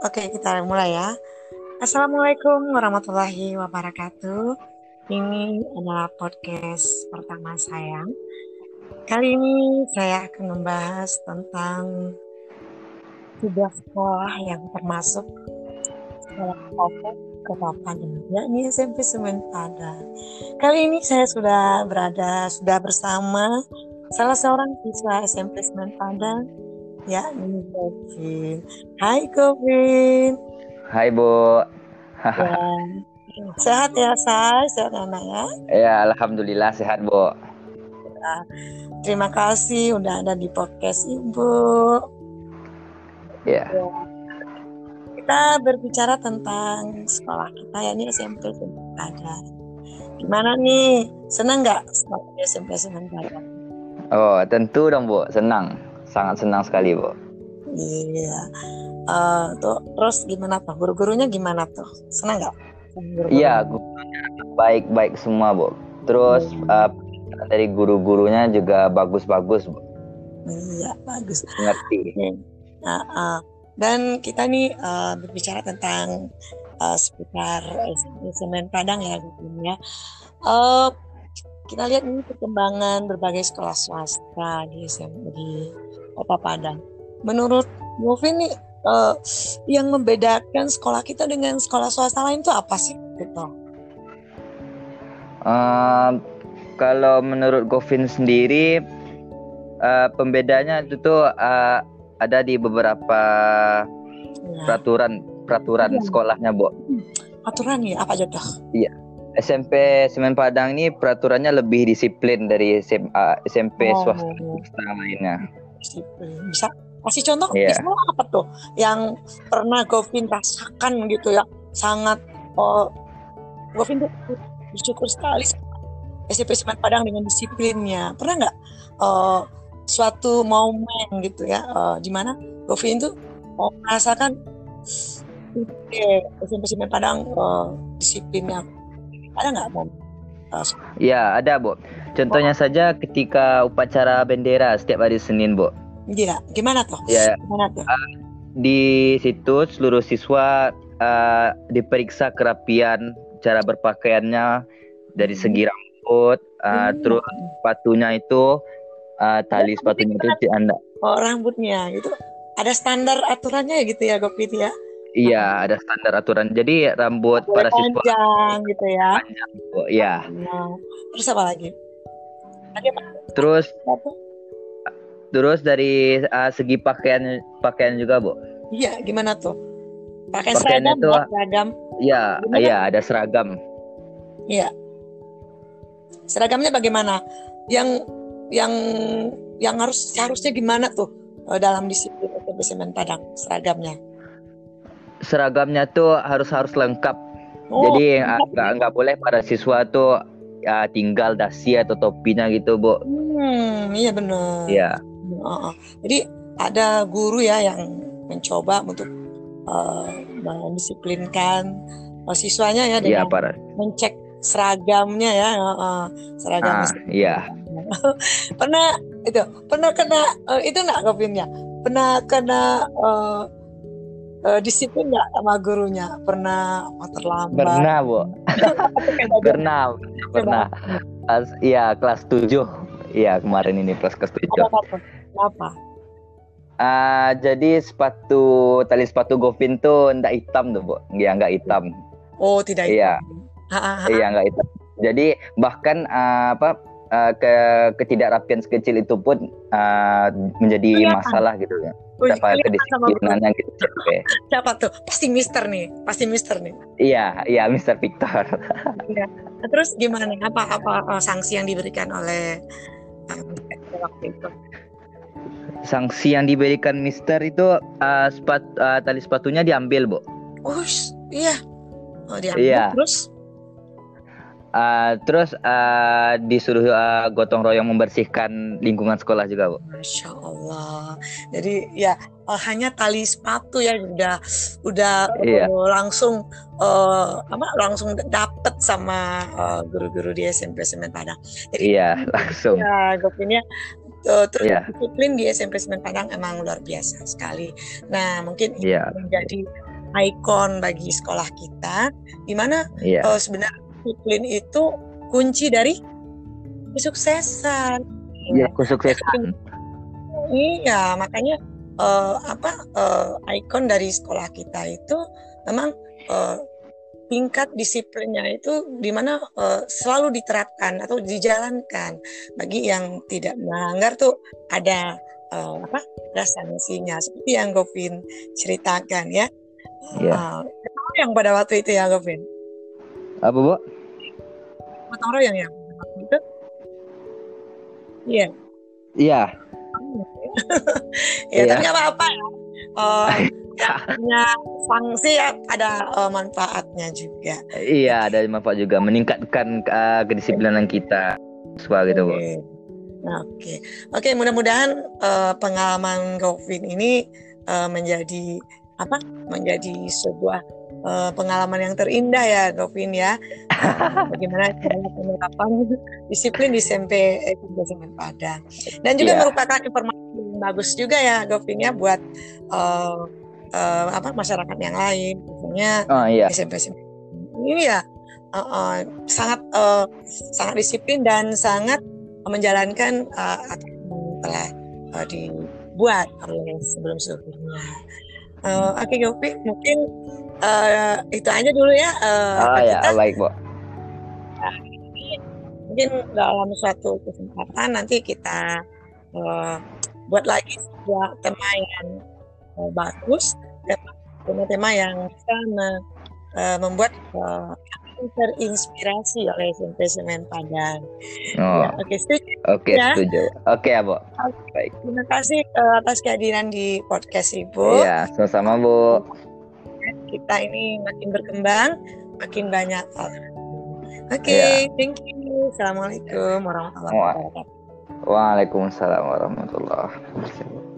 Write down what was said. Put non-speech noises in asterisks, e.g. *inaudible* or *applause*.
Oke, kita mulai ya. Assalamualaikum warahmatullahi wabarakatuh. Ini adalah podcast pertama saya. Kali ini saya akan membahas tentang sebuah sekolah yang termasuk sekolah favorit Padang, yakni SMP Semen Padang. Kali ini saya sudah berada, sudah bersama salah seorang siswa SMP Semen Govin. Hai Govin. Hai Bu. Ya. Sehat ya, Say? Sehat anak ya? Ya, alhamdulillah sehat Bu. Ya. Terima kasih udah ada di podcast Ibu. Ya. Ya. Kita berbicara tentang sekolah kita ya ini SMP Padang. Gimana nih? Senang nggak sekolah di SMP Padang? Oh, tentu dong Bu, senang. Sangat senang sekali Bu. Iya. Eh, tuh terus gimana tuh? Guru-gurunya gimana tuh? Senang nggak? Iya, gurunya baik-baik semua Bu. Terus Hmm. eh, dari guru-gurunya juga bagus-bagus Bu. Iya, bagus. Ngerti. Nah, eh, dan kita nih eh, berbicara tentang eh, seputar Semen Padang ya, gitu ya. Eh, kita lihat ini perkembangan berbagai sekolah swasta di SMP di Kota Padang. Menurut Govin nih, eh, yang membedakan sekolah kita dengan sekolah swasta lain itu apa sih? Gitu. Eh, kalau menurut Govin sendiri, eh, pembedanya itu tuh eh, ada di beberapa Nah, peraturan peraturan Iya. sekolahnya Bu. aturan ya apa aja tuh? SMP Semen Padang ini peraturannya lebih disiplin dari SMA, SMP Oh. swasta swasta lainnya. Disiplin. Bisa kasih contoh Iya. misalnya apa tuh yang pernah Govin rasakan gitu ya sangat oh, Govin tuh bersyukur sekali SMP Semen Padang dengan disiplinnya pernah nggak eh, suatu momen gitu ya eh, di mana Govin tuh oh, merasakan eh, SMP Semen Padang eh, disiplinnya ada nggak momen Ya, ada, Bu. Contohnya saja ketika upacara bendera setiap hari Senin, Bu. Iya, gimana tuh? Ya, Gimana tuh? di situ seluruh siswa eh, diperiksa kerapian cara berpakaiannya dari segi rambut, eh, Hmm. terus sepatunya itu eh, tali sepatunya itu dianda. Oh, rambutnya gitu. Ada standar aturannya gitu ya, Gopit ya. Iya, ada standar aturan. Jadi rambut Boleh para siswa panjang gitu ya. Bu, ya. Nah, terus apa lagi? Terus terus dari eh, segi pakaian pakaian juga, Bu. Iya, gimana tuh? Pakai Pakaiannya seragam, ya, seragam. Iya, iya ada seragam. Iya. Seragamnya bagaimana? Yang yang yang harus seharusnya gimana tuh eh, dalam disiplin SMP Semen Padang seragamnya? Seragamnya tuh harus harus lengkap. Oh, Jadi lengkap. nggak nggak boleh para siswa tuh ya, tinggal dasi atau topinya gitu, Bu. Hmm, iya benar. Iya. Heeh. Jadi ada guru ya yang mencoba untuk eh, mendisiplinkan eh, siswanya ya Iya, dengan para. mencek seragamnya ya, heeh, seragam. Ah, iya. *laughs* pernah itu pernah kena eh, itu nggak Govinnya? Pernah kena eh, eh, disiplin nggak sama gurunya? Pernah oh, terlambat? Pernah, Bu. *laughs* Pernah, pernah. Kelas iya, kelas 7. Iya, kemarin ini kelas kelas 7. Ada apa? Kenapa? Ah, jadi sepatu tali sepatu Govin tuh ndak hitam tuh, Bu. Iya, nggak hitam. Oh tidak Iya. Iya, nggak hitam. Jadi bahkan ah, apa ah, ke ketidakrapian sekecil itu pun ah, menjadi Kelihatan. masalah gitu ya. Kelihatan sama guru. kedisiplinannya gitu. Oke. Siapa tuh? Pasti Mister nih, pasti Mister nih. Iya, iya Mr. Victor. Nah, terus gimana? Apa apa eh, sanksi yang diberikan oleh eh, Mister waktu itu? Sanksi yang diberikan Mister itu ah, sepat, ah, tali sepatunya diambil, Bu. Oh iya. Oh diambil Iya. terus? Ah, terus ah, disuruh ah, gotong royong membersihkan lingkungan sekolah juga, Bu. Masya Allah. Jadi ya eh, hanya tali sepatu ya udah udah Iya. eh, langsung eh, apa langsung dapet sama eh, guru-guru di SMP Semen Padang. Jadi Iya, *laughs* langsung. ya Gopinnya eh, terus Iya. disiplin di SMP Semen Padang emang luar biasa sekali. Nah mungkin ini Iya. menjadi ikon bagi sekolah kita, di mana Iya. uh, sebenarnya disiplin itu kunci dari kesuksesan. Iya, kesuksesan. Iya, makanya uh, apa uh, ikon dari sekolah kita itu memang uh, tingkat disiplinnya itu di mana uh, selalu diterapkan atau dijalankan bagi yang tidak melanggar tuh ada uh, apa ada sanksinya seperti yang Govin ceritakan ya. Iya. Uh, yang pada waktu itu ya Govin. Apa, Bu? Gotong royong ya. Iya. Iya. *laughs* ya, Iya. tapi nggak apa-apa ya. Uh, *laughs* punya sanksi ya ada uh, manfaatnya juga. Iya, ada manfaat juga meningkatkan uh, kedisiplinan kita. Suka gitu, Bu. Oke. Nah, Oke, oke. Mudah-mudahan uh, pengalaman Govin ini uh, menjadi apa? Menjadi sebuah uh, pengalaman yang terindah ya, Govin ya. *laughs* Bagaimana penerapan disiplin di SMP eh, Semen Padang. Dan juga Iya. merupakan informasi yang bagus juga ya, Govin ya, buat uh, uh, apa masyarakat yang lain, misalnya Oh iya. SMP SMP ini ya uh, uh, sangat uh, sangat disiplin dan sangat menjalankan uh, apa yang telah uh, dibuat oleh sebelum sebelumnya. Uh, Oke Gopi, mungkin uh, itu aja dulu ya. Uh, Oh ya, Gita. baik, Bu. mungkin dalam suatu kesempatan nanti kita uh, buat lagi sebuah tema yang uh, bagus, tema- tema-tema yang bisa me- uh, membuat uh, terinspirasi oleh SMP Semen Padang. Oh, Ya, Oke, setuju. oke, ya. setuju. Oke, ya, Bu. Terima kasih uh, atas kehadiran di podcast Ibu. Iya, sama-sama, Bu. Kita ini makin berkembang, makin banyak. Oke, Iya. thank you. Assalamualaikum warahmatullahi wabarakatuh. Waalaikumsalam warahmatullahi wabarakatuh.